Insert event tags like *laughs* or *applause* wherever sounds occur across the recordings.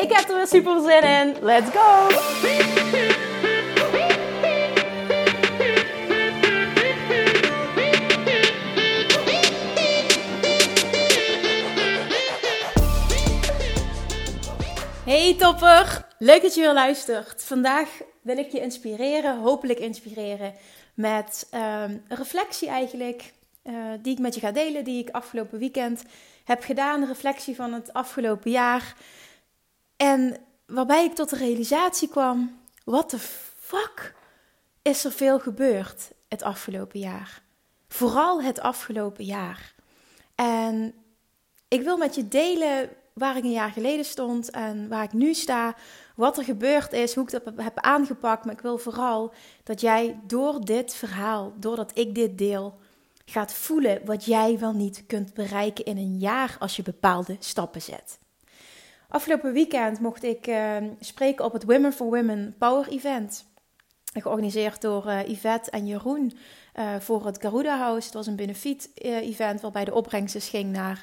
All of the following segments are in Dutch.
Ik heb er weer super zin in. Let's go! Hey topper! Leuk dat je weer luistert. Vandaag wil ik je inspireren, hopelijk inspireren, met een reflectie eigenlijk, uh, die ik met je ga delen, die ik afgelopen weekend heb gedaan. Reflectie van het afgelopen jaar. En waarbij ik tot de realisatie kwam: wat de fuck is er veel gebeurd het afgelopen jaar? Vooral het afgelopen jaar. En ik wil met je delen waar ik een jaar geleden stond en waar ik nu sta, wat er gebeurd is, hoe ik dat heb aangepakt. Maar ik wil vooral dat jij door dit verhaal, doordat ik dit deel, gaat voelen wat jij wel niet kunt bereiken in een jaar als je bepaalde stappen zet. Afgelopen weekend mocht ik uh, spreken op het Women for Women Power Event. Georganiseerd door uh, Yvette en Jeroen uh, voor het Garuda House. Het was een benefiet-event waarbij de opbrengst ging naar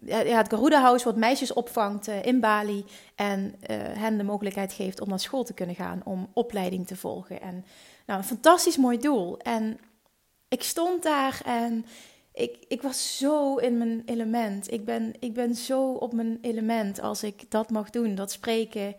ja, het Garuda House, wat meisjes opvangt in Bali. En hen de mogelijkheid geeft om naar school te kunnen gaan, om opleiding te volgen. En nou, een fantastisch mooi doel. En ik stond daar en ik, ik was zo in mijn element. Ik ben, ik ben zo op mijn element als ik dat mag doen, dat spreken.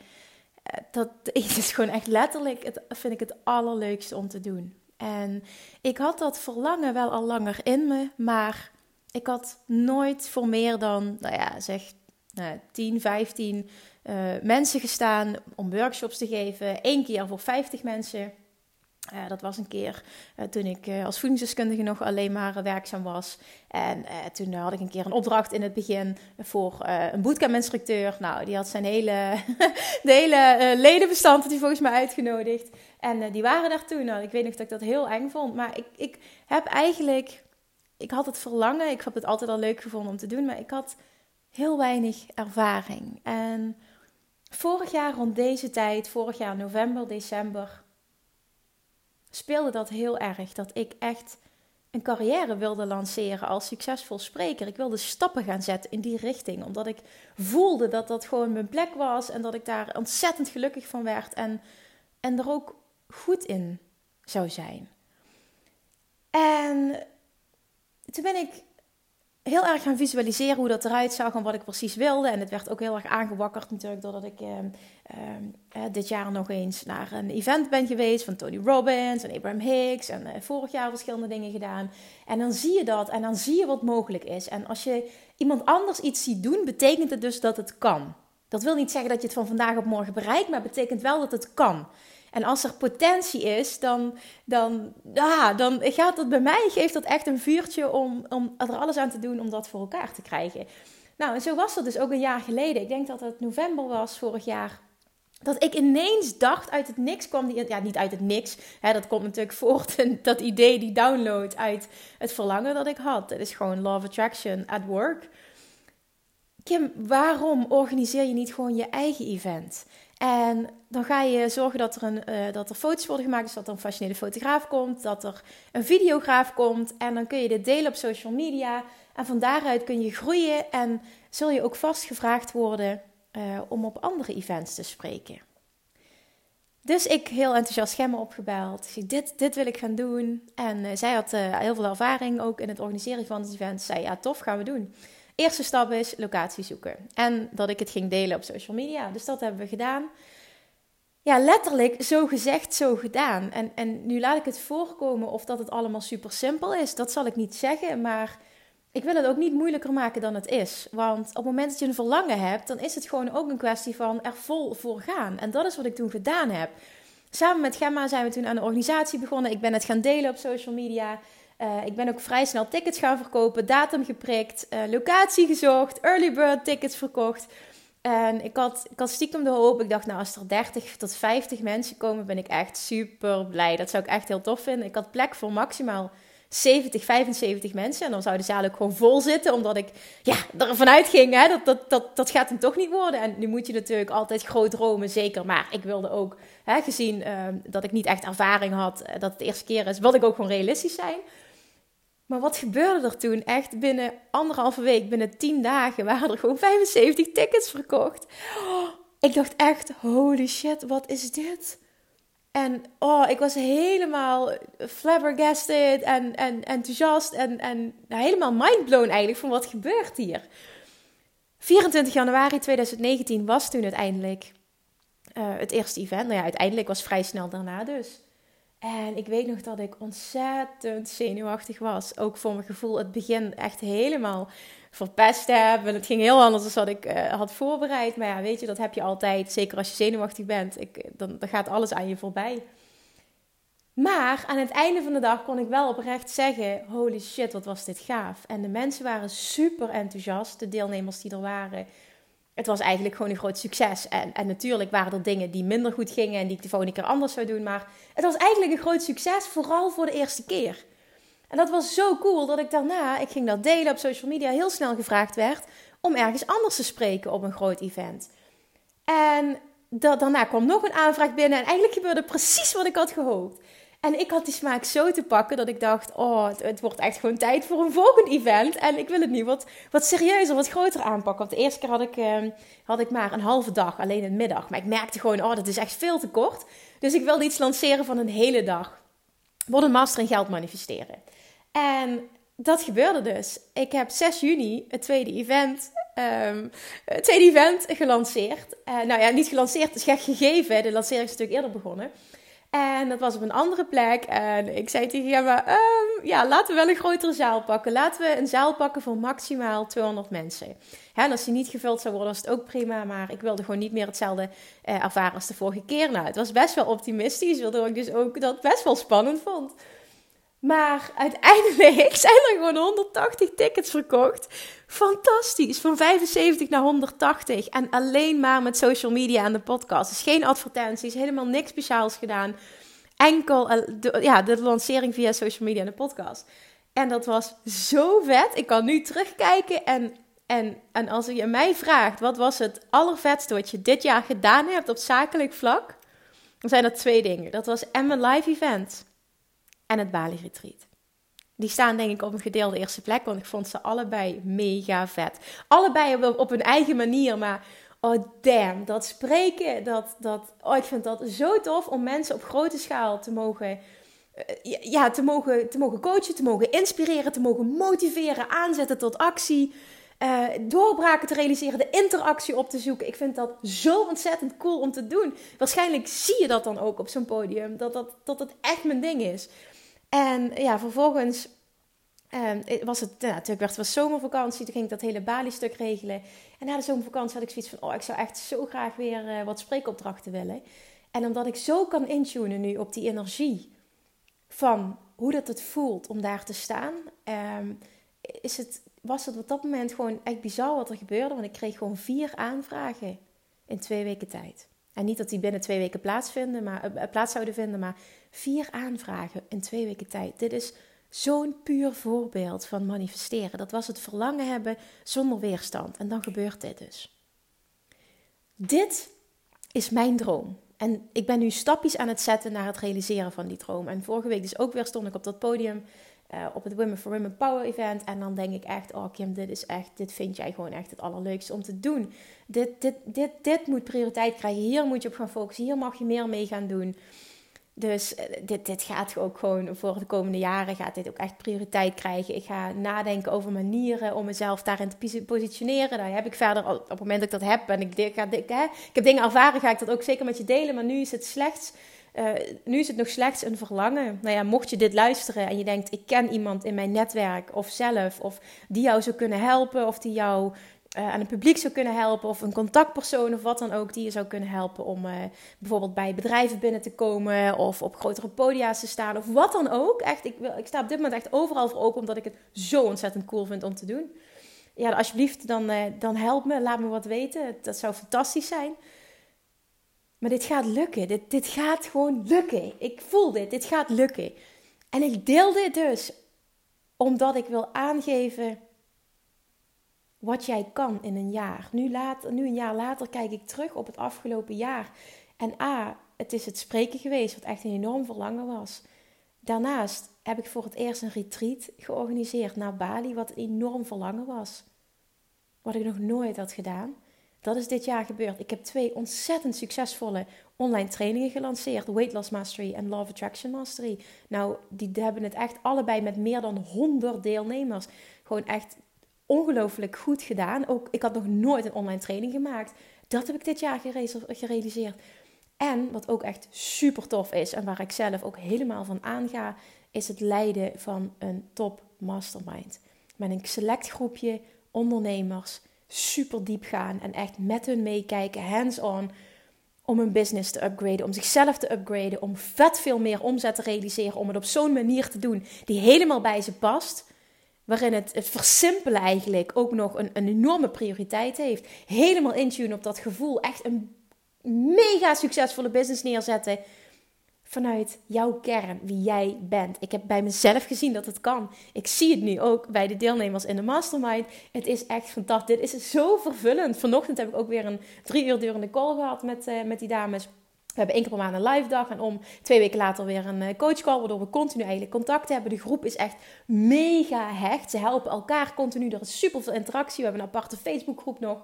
Eh, dat *laughs* is gewoon echt letterlijk, het, vind ik het allerleukste om te doen. En ik had dat verlangen wel al langer in me, maar ik had nooit voor meer dan, nou ja, zeg nou, 10, 15 uh, mensen gestaan om workshops te geven. Eén keer voor 50 mensen. Uh, dat was een keer uh, toen ik uh, als voedingsdeskundige nog alleen maar werkzaam was. En toen had ik een keer een opdracht in het begin voor een bootcamp-instructeur. Nou, die had zijn hele, *laughs* de hele ledenbestand had volgens mij uitgenodigd. En die waren daar toen. Nou, ik weet nog dat ik dat heel eng vond. Maar ik, ik heb eigenlijk... Ik had het verlangen. Ik heb het altijd al leuk gevonden om te doen. Maar ik had heel weinig ervaring. En vorig jaar rond deze tijd, vorig jaar november, december speelde dat heel erg. Dat ik echt een carrière wilde lanceren als succesvol spreker. Ik wilde stappen gaan zetten in die richting. Omdat ik voelde dat dat gewoon mijn plek was. En dat ik daar ontzettend gelukkig van werd. En, en er ook goed in zou zijn. En toen ben ik heel erg gaan visualiseren hoe dat eruit zag en wat ik precies wilde. En het werd ook heel erg aangewakkerd natuurlijk doordat ik uh, uh, dit jaar nog eens naar een event ben geweest van Tony Robbins en Abraham Hicks. En eh, vorig jaar verschillende dingen gedaan. En dan zie je dat en dan zie je wat mogelijk is. En als je iemand anders iets ziet doen, betekent het dus dat het kan. Dat wil niet zeggen dat je het van vandaag op morgen bereikt, maar betekent wel dat het kan. En als er potentie is, dan, dan, ja, dan gaat dat bij mij, geeft dat echt een vuurtje om, om er alles aan te doen om dat voor elkaar te krijgen. Nou, en zo was dat dus ook een jaar geleden. Ik denk dat het november was vorig jaar. Dat ik ineens dacht, uit het niks kwam die, ja niet uit het niks, hè, dat komt natuurlijk *laughs* voort, dat idee, die download uit het verlangen dat ik had. Het is gewoon Law of Attraction at work. Kim, waarom organiseer je niet gewoon je eigen event? En dan ga je zorgen dat er, een, uh, dat er foto's worden gemaakt, dus dat er een fascinerende fotograaf komt, dat er een videograaf komt. En dan kun je dit delen op social media. En van daaruit kun je groeien en zul je ook vast gevraagd worden uh, om op andere events te spreken. Dus ik heel enthousiast Gemma opgebeld. Dit, dit wil ik gaan doen. En uh, zij had heel veel ervaring ook in het organiseren van het event. Zei, ja tof, gaan we doen. Eerste stap is locatie zoeken. En dat ik het ging delen op social media. Dus dat hebben we gedaan. Ja, letterlijk zo gezegd, zo gedaan. En, en nu laat ik het voorkomen of dat het allemaal super simpel is. Dat zal ik niet zeggen, maar ik wil het ook niet moeilijker maken dan het is. Want op het moment dat je een verlangen hebt, dan is het gewoon ook een kwestie van er vol voor gaan. En dat is wat ik toen gedaan heb. Samen met Gemma zijn we toen aan de organisatie begonnen. Ik ben het gaan delen op social media. Uh, ik ben ook vrij snel tickets gaan verkopen, datum geprikt, uh, locatie gezocht, early bird tickets verkocht. En ik had, ik had stiekem de hoop. Ik dacht, nou, als er 30 tot 50 mensen komen, ben ik echt super blij. Dat zou ik echt heel tof vinden. Ik had plek voor maximaal 70, 75 mensen. En dan zou de zaal ook gewoon vol zitten, omdat ik ja, ervan uitging, hè, dat, dat, dat, dat gaat hem toch niet worden. En nu moet je natuurlijk altijd groot dromen, zeker. Maar ik wilde ook, hè, gezien uh, dat ik niet echt ervaring had, eh, dat het de eerste keer is, wilde ik ook gewoon realistisch zijn. Maar wat gebeurde er toen? Echt binnen anderhalve week, binnen 10 dagen, waren er gewoon 75 tickets verkocht. Ik dacht echt, holy shit, wat is dit? En oh, ik was helemaal flabbergasted en, en enthousiast en, en helemaal mindblown eigenlijk van wat gebeurt hier. 24 januari 2019 was toen uiteindelijk uh, het eerste event. Nou ja, uiteindelijk was vrij snel daarna dus. En ik weet nog dat ik ontzettend zenuwachtig was. Ook voor mijn gevoel het begin echt helemaal verpest heb. En het ging heel anders dan wat ik uh, had voorbereid. Maar ja, weet je, dat heb je altijd. Zeker als je zenuwachtig bent. Ik, dan, dan gaat alles aan je voorbij. Maar aan het einde van de dag kon ik wel oprecht zeggen: holy shit, wat was dit gaaf. En de mensen waren super enthousiast, de deelnemers die er waren. Het was eigenlijk gewoon een groot succes. En, en natuurlijk waren er dingen die minder goed gingen en die ik de volgende keer anders zou doen. Maar het was eigenlijk een groot succes, vooral voor de eerste keer. En dat was zo cool dat ik daarna, ik ging dat delen op social media, heel snel gevraagd werd om ergens anders te spreken op een groot event. En daarna kwam nog een aanvraag binnen en eigenlijk gebeurde precies wat ik had gehoopt. En ik had die smaak zo te pakken dat ik dacht: oh, het, wordt echt gewoon tijd voor een volgend event. En ik wil het nu wat, wat serieuzer, wat groter aanpakken. Want de eerste keer had ik, ehm, had ik maar een halve dag, alleen de middag. Maar ik merkte gewoon: oh, dat is echt veel te kort. Dus ik wilde iets lanceren van een hele dag. Word een master in geld manifesteren. En dat gebeurde dus. Ik heb 6 juni het tweede event, um, het tweede event gelanceerd. Uh, nou ja, niet gelanceerd, het is gek gegeven. De lancering is natuurlijk eerder begonnen. En dat was op een andere plek. En ik zei tegen Gemma, um, ja, laten we wel een grotere zaal pakken. Laten we een zaal pakken voor maximaal 200 mensen. En als die niet gevuld zou worden, was het ook prima. Maar ik wilde gewoon niet meer hetzelfde uh, ervaren als de vorige keer. Nou, het was best wel optimistisch, waardoor ik dus ook dat best wel spannend vond. Maar uiteindelijk *laughs* zijn er gewoon 180 tickets verkocht. Fantastisch. Van 75 naar 180. En alleen maar met social media en de podcast. Dus geen advertenties, helemaal niks speciaals gedaan. Enkel eh, de, ja, de lancering via social media en de podcast. En dat was zo vet. Ik kan nu terugkijken. En, en, en als je mij vraagt, wat was het allervetste wat je dit jaar gedaan hebt op zakelijk vlak? Dan zijn er twee dingen. Dat was en mijn live event en het Bali Retreat. Die staan denk ik op een gedeelde eerste plek, want ik vond ze allebei mega vet. Allebei op, hun eigen manier, maar oh damn, dat spreken, dat, dat, oh ik vind dat zo tof om mensen op grote schaal te mogen, eh, ja, te mogen, te mogen coachen, te mogen inspireren, te mogen motiveren, aanzetten tot actie. Uh, doorbraken te realiseren, de interactie op te zoeken. Ik vind dat zo ontzettend cool om te doen. Waarschijnlijk zie je dat dan ook op zo'n podium, dat dat, dat het echt mijn ding is. En ja, vervolgens um, was het, natuurlijk werd het was zomervakantie. Toen ging ik dat hele Bali-stuk regelen. En na de zomervakantie had ik zoiets van, oh, ik zou echt zo graag weer uh, wat spreekopdrachten willen. En omdat ik zo kan intunen nu op die energie van hoe dat het voelt om daar te staan, um, is het, was het op dat moment gewoon echt bizar wat er gebeurde. Want ik kreeg gewoon vier aanvragen in twee weken tijd. En niet dat die binnen twee weken plaatsvinden, maar, uh, plaats zouden vinden, maar vier aanvragen in twee weken tijd. Dit is zo'n puur voorbeeld van manifesteren. Dat was het verlangen hebben zonder weerstand. En dan gebeurt dit dus. Dit is mijn droom. En ik ben nu stapjes aan het zetten naar het realiseren van die droom. En vorige week dus ook weer stond ik op dat podium uh, op het Women for Women Power Event. En dan denk ik echt, oh Kim, dit is echt, dit vind jij gewoon echt het allerleukste om te doen. Dit, dit, dit, dit moet prioriteit krijgen. Hier moet je op gaan focussen. Hier mag je meer mee gaan doen. Dus eh, dit, dit gaat ook gewoon voor de komende jaren gaat dit ook echt prioriteit krijgen. Ik ga nadenken over manieren om mezelf daarin te positioneren. Daar heb ik verder, op het moment dat ik dat heb en ik, ik, ik heb dingen ervaren, ga ik dat ook zeker met je delen. Maar nu is het slechts, uh, nu is het nog slechts een verlangen. Nou ja, mocht je dit luisteren en je denkt, ik ken iemand in mijn netwerk of zelf, of die jou zou kunnen helpen, of die jou uh, aan het publiek zou kunnen helpen, of een contactpersoon of wat dan ook, die je zou kunnen helpen om uh, bijvoorbeeld bij bedrijven binnen te komen of op grotere podia's te staan of wat dan ook. Echt, ik, wil, ik sta op dit moment echt overal voor open omdat ik het zo ontzettend cool vind om te doen. ja, alsjeblieft, dan, dan help me, laat me wat weten. Dat zou fantastisch zijn. Maar dit gaat lukken. Dit, dit gaat gewoon lukken. Ik voel dit. Dit gaat lukken. En ik deel dit dus omdat ik wil aangeven wat jij kan in een jaar. Nu, later, nu een jaar later kijk ik terug op het afgelopen jaar. En A, het is het spreken geweest, wat echt een enorm verlangen was. Daarnaast heb ik voor het eerst een retreat georganiseerd naar Bali, wat een enorm verlangen was. Wat ik nog nooit had gedaan. Dat is dit jaar gebeurd. Ik heb twee ontzettend succesvolle online trainingen gelanceerd: Weight Loss Mastery en Love Attraction Mastery. Nou, die hebben het echt allebei met meer dan 100 deelnemers. Gewoon echt ongelooflijk goed gedaan. Ook ik had nog nooit een online training gemaakt. Dat heb ik dit jaar gerealiseerd. En wat ook echt super tof is en waar ik zelf ook helemaal van aanga, is het leiden van een top mastermind. Met een select groepje ondernemers, super diep gaan en echt met hun meekijken, hands-on, om hun business te upgraden, om zichzelf te upgraden, om vet veel meer omzet te realiseren, om het op zo'n manier te doen die helemaal bij ze past. Waarin het, versimpelen eigenlijk ook nog een, een enorme prioriteit heeft. Helemaal intune op dat gevoel. Echt een mega succesvolle business neerzetten vanuit jouw kern, wie jij bent. Ik heb bij mezelf gezien dat het kan. Ik zie het nu ook bij de deelnemers in de mastermind. Het is echt fantastisch. Dit is zo vervullend. Vanochtend heb ik ook weer een drie uur durende call gehad met, uh, met die dames. We hebben één keer per maand een live dag en om twee weken later weer een uh, coach call, waardoor we continu eigenlijk contact hebben. De groep is echt mega hecht. Ze helpen elkaar continu. Er is super veel interactie. We hebben een aparte Facebookgroep nog.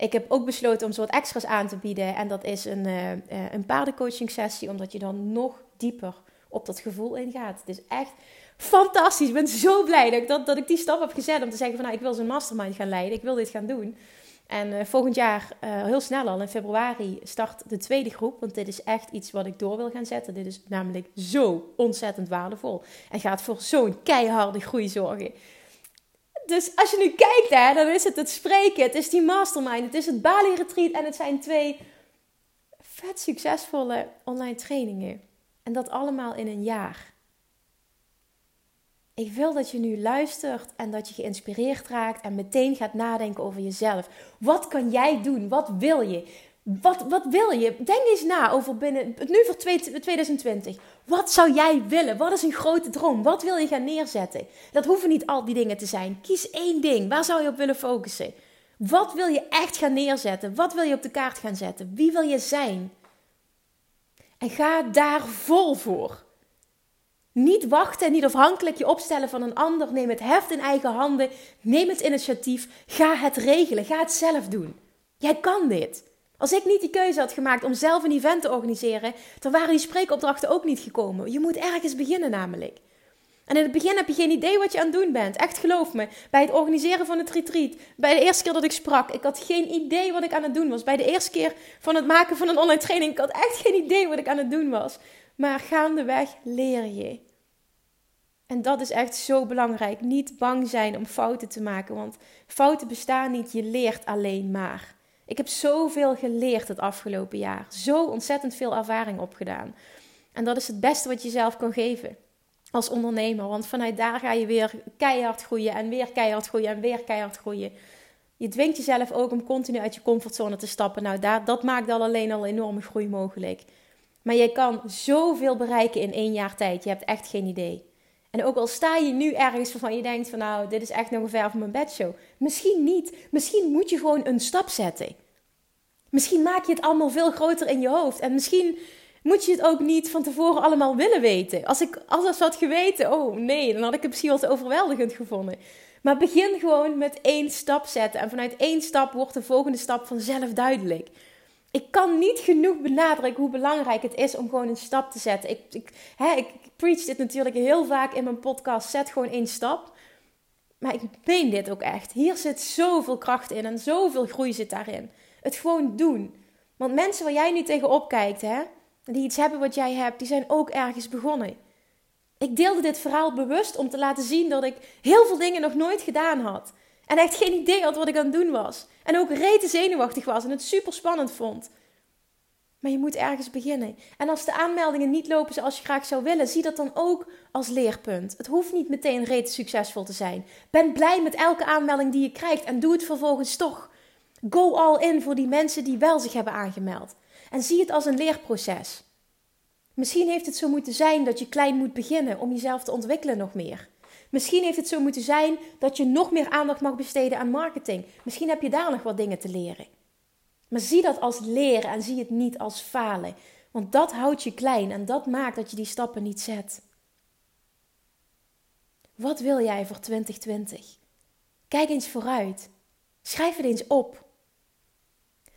Ik heb ook besloten om zo wat extra's aan te bieden. En dat is een, uh, een paardencoaching sessie, omdat je dan nog dieper op dat gevoel ingaat. Het is echt fantastisch. Ik ben zo blij dat ik, dat, dat ik die stap heb gezet om te zeggen van nou, ik wil zo'n mastermind gaan leiden. Ik wil dit gaan doen. En uh, volgend jaar, heel snel al, in februari, start de tweede groep. Want dit is echt iets wat ik door wil gaan zetten. Dit is namelijk zo ontzettend waardevol. En gaat voor zo'n keiharde groei zorgen. Dus als je nu kijkt, hè, dan is het het spreken, het is die mastermind, het is het Bali Retreat en het zijn twee vet succesvolle online trainingen. En dat allemaal in een jaar. Ik wil dat je nu luistert en dat je geïnspireerd raakt en meteen gaat nadenken over jezelf. Wat kan jij doen? Wat wil je? Wat, wat wil je? Denk eens na over binnen, nu voor 2020. Wat zou jij willen? Wat is een grote droom? Wat wil je gaan neerzetten? Dat hoeven niet al die dingen te zijn. Kies één ding. Waar zou je op willen focussen? Wat wil je echt gaan neerzetten? Wat wil je op de kaart gaan zetten? Wie wil je zijn? En ga daar vol voor. Niet wachten en niet afhankelijk je opstellen van een ander. Neem het heft in eigen handen. Neem het initiatief. Ga het regelen. Ga het zelf doen. Jij kan dit. Als ik niet die keuze had gemaakt om zelf een event te organiseren, dan waren die spreekopdrachten ook niet gekomen. Je moet ergens beginnen namelijk. En in het begin heb je geen idee wat je aan het doen bent. Echt geloof me. Bij het organiseren van het retreat, bij de eerste keer dat ik sprak, ik had geen idee wat ik aan het doen was. Bij de eerste keer van het maken van een online training, ik had echt geen idee wat ik aan het doen was. Maar gaandeweg leer je. En dat is echt zo belangrijk. Niet bang zijn om fouten te maken, want fouten bestaan niet. Je leert alleen maar. Ik heb zoveel geleerd het afgelopen jaar. Zo ontzettend veel ervaring opgedaan. En dat is het beste wat je zelf kan geven als ondernemer. Want vanuit daar ga je weer keihard groeien en weer keihard groeien en weer keihard groeien. Je dwingt jezelf ook om continu uit je comfortzone te stappen. Nou, daar, dat maakt al alleen al enorme groei mogelijk. Maar je kan zoveel bereiken in één jaar tijd. Je hebt echt geen idee. En ook al sta je nu ergens waarvan je denkt van nou, dit is echt nog een ver van mijn bedshow. Misschien niet. Misschien moet je gewoon een stap zetten. Misschien maak je het allemaal veel groter in je hoofd. En misschien moet je het ook niet van tevoren allemaal willen weten. Als ik alles had geweten, oh nee, dan had ik het misschien wel overweldigend gevonden. Maar begin gewoon met één stap zetten. En vanuit één stap wordt de volgende stap vanzelf duidelijk. Ik kan niet genoeg benadrukken hoe belangrijk het is om gewoon een stap te zetten. Ik, ik, hè, ik preach dit natuurlijk heel vaak in mijn podcast. Zet gewoon één stap. Maar ik meen dit ook echt. Hier zit zoveel kracht in en zoveel groei zit daarin. Het gewoon doen. Want mensen waar jij nu tegenop kijkt, hè, die iets hebben wat jij hebt, die zijn ook ergens begonnen. Ik deelde dit verhaal bewust om te laten zien dat ik heel veel dingen nog nooit gedaan had. En echt geen idee had wat ik aan het doen was. En ook rete zenuwachtig was en het super spannend vond. Maar je moet ergens beginnen. En als de aanmeldingen niet lopen zoals je graag zou willen, zie dat dan ook als leerpunt. Het hoeft niet meteen reeds succesvol te zijn. Ben blij met elke aanmelding die je krijgt en doe het vervolgens toch. Go all in voor die mensen die wel zich hebben aangemeld. En zie het als een leerproces. Misschien heeft het zo moeten zijn dat je klein moet beginnen om jezelf te ontwikkelen nog meer. Misschien heeft het zo moeten zijn dat je nog meer aandacht mag besteden aan marketing. Misschien heb je daar nog wat dingen te leren. Maar zie dat als leren en zie het niet als falen. Want dat houdt je klein en dat maakt dat je die stappen niet zet. Wat wil jij voor 2020? Kijk eens vooruit. Schrijf het eens op.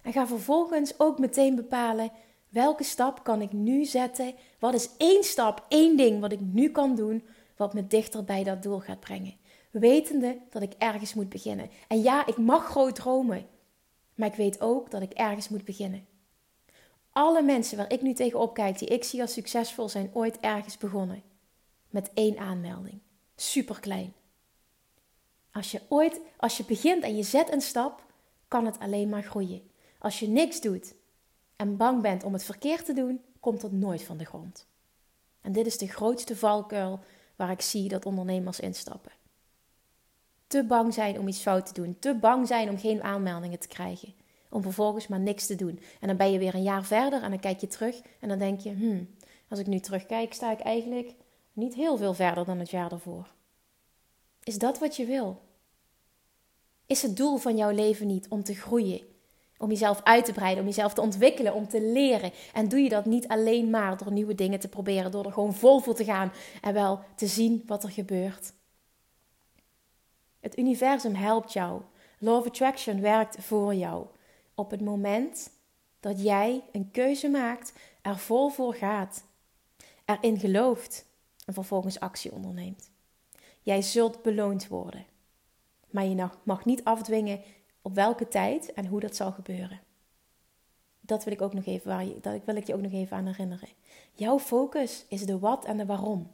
En ga vervolgens ook meteen bepalen welke stap kan ik nu zetten. Wat is één stap, één ding wat ik nu kan doen wat me dichter bij dat doel gaat brengen. Wetende dat ik ergens moet beginnen. En ja, ik mag groot dromen. Maar ik weet ook dat ik ergens moet beginnen. Alle mensen waar ik nu tegenop kijk, die ik zie als succesvol, zijn ooit ergens begonnen. Met één aanmelding. Super klein. Als je ooit, als je begint en je zet een stap, kan het alleen maar groeien. Als je niks doet en bang bent om het verkeerd te doen, komt het nooit van de grond. En dit is de grootste valkuil waar ik zie dat ondernemers instappen te bang zijn om iets fout te doen. Te bang zijn om geen aanmeldingen te krijgen. Om vervolgens maar niks te doen. En dan ben je weer een jaar verder en dan kijk je terug en dan denk je: hmm, als ik nu terugkijk, sta ik eigenlijk niet heel veel verder dan het jaar daarvoor. Is dat wat je wil? Is het doel van jouw leven niet om te groeien? Om jezelf uit te breiden, om jezelf te ontwikkelen, om te leren. En doe je dat niet alleen maar door nieuwe dingen te proberen, door er gewoon vol voor te gaan en wel te zien wat er gebeurt. Het universum helpt jou. Law of Attraction werkt voor jou. Op het moment dat jij een keuze maakt, er vol voor gaat, erin gelooft en vervolgens actie onderneemt. Jij zult beloond worden. Maar je mag niet afdwingen op welke tijd en hoe dat zal gebeuren. Dat wil ik ook nog even, waar je, dat wil ik je ook nog even aan herinneren. Jouw focus is de wat en de waarom.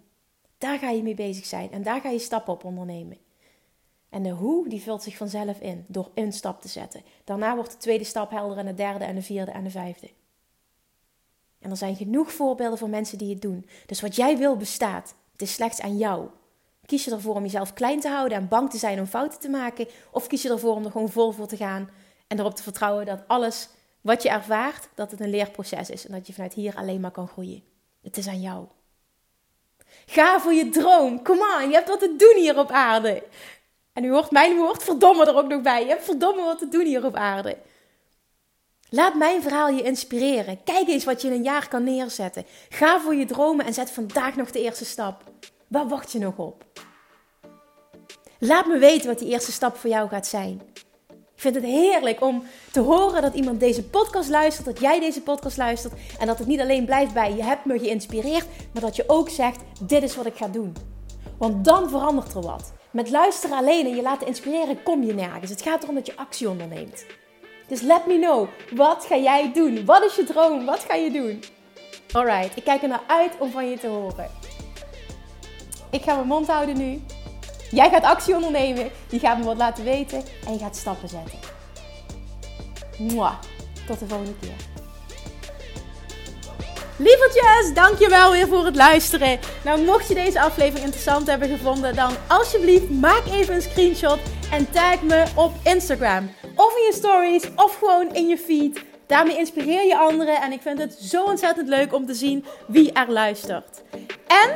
Daar ga je mee bezig zijn en daar ga je stappen op ondernemen. En de hoe, die vult zich vanzelf in door een stap te zetten. Daarna wordt de tweede stap helder en de derde en de vierde en de vijfde. En er zijn genoeg voorbeelden van mensen die het doen. Dus wat jij wil bestaat. Het is slechts aan jou. Kies je ervoor om jezelf klein te houden en bang te zijn om fouten te maken? Of kies je ervoor om er gewoon vol voor te gaan en erop te vertrouwen dat alles wat je ervaart, dat het een leerproces is en dat je vanuit hier alleen maar kan groeien? Het is aan jou. Ga voor je droom. Come on, je hebt wat te doen hier op aarde. En u hoort mijn woord verdomme er ook nog bij. Je hebt verdomme wat te doen hier op aarde. Laat mijn verhaal je inspireren. Kijk eens wat je in een jaar kan neerzetten. Ga voor je dromen en zet vandaag nog de eerste stap. Waar wacht je nog op? Laat me weten wat die eerste stap voor jou gaat zijn. Ik vind het heerlijk om te horen dat iemand deze podcast luistert, dat jij deze podcast luistert en dat het niet alleen blijft bij je hebt me geïnspireerd, maar dat je ook zegt: dit is wat ik ga doen. Want dan verandert er wat. Met luisteren alleen en je laten inspireren kom je nergens. Het gaat erom dat je actie onderneemt. Dus let me know. Wat ga jij doen? Wat is je droom? Wat ga je doen? Alright, ik kijk er naar uit om van je te horen. Ik ga mijn mond houden nu. Jij gaat actie ondernemen. Je gaat me wat laten weten. En je gaat stappen zetten. Mwah. Tot de volgende keer. Lievertjes, dankjewel weer voor het luisteren. Nou, mocht je deze aflevering interessant hebben gevonden, dan alsjeblieft maak even een screenshot en tag me op Instagram. Of in je stories, of gewoon in je feed. Daarmee inspireer je anderen en ik vind het zo ontzettend leuk om te zien wie er luistert. En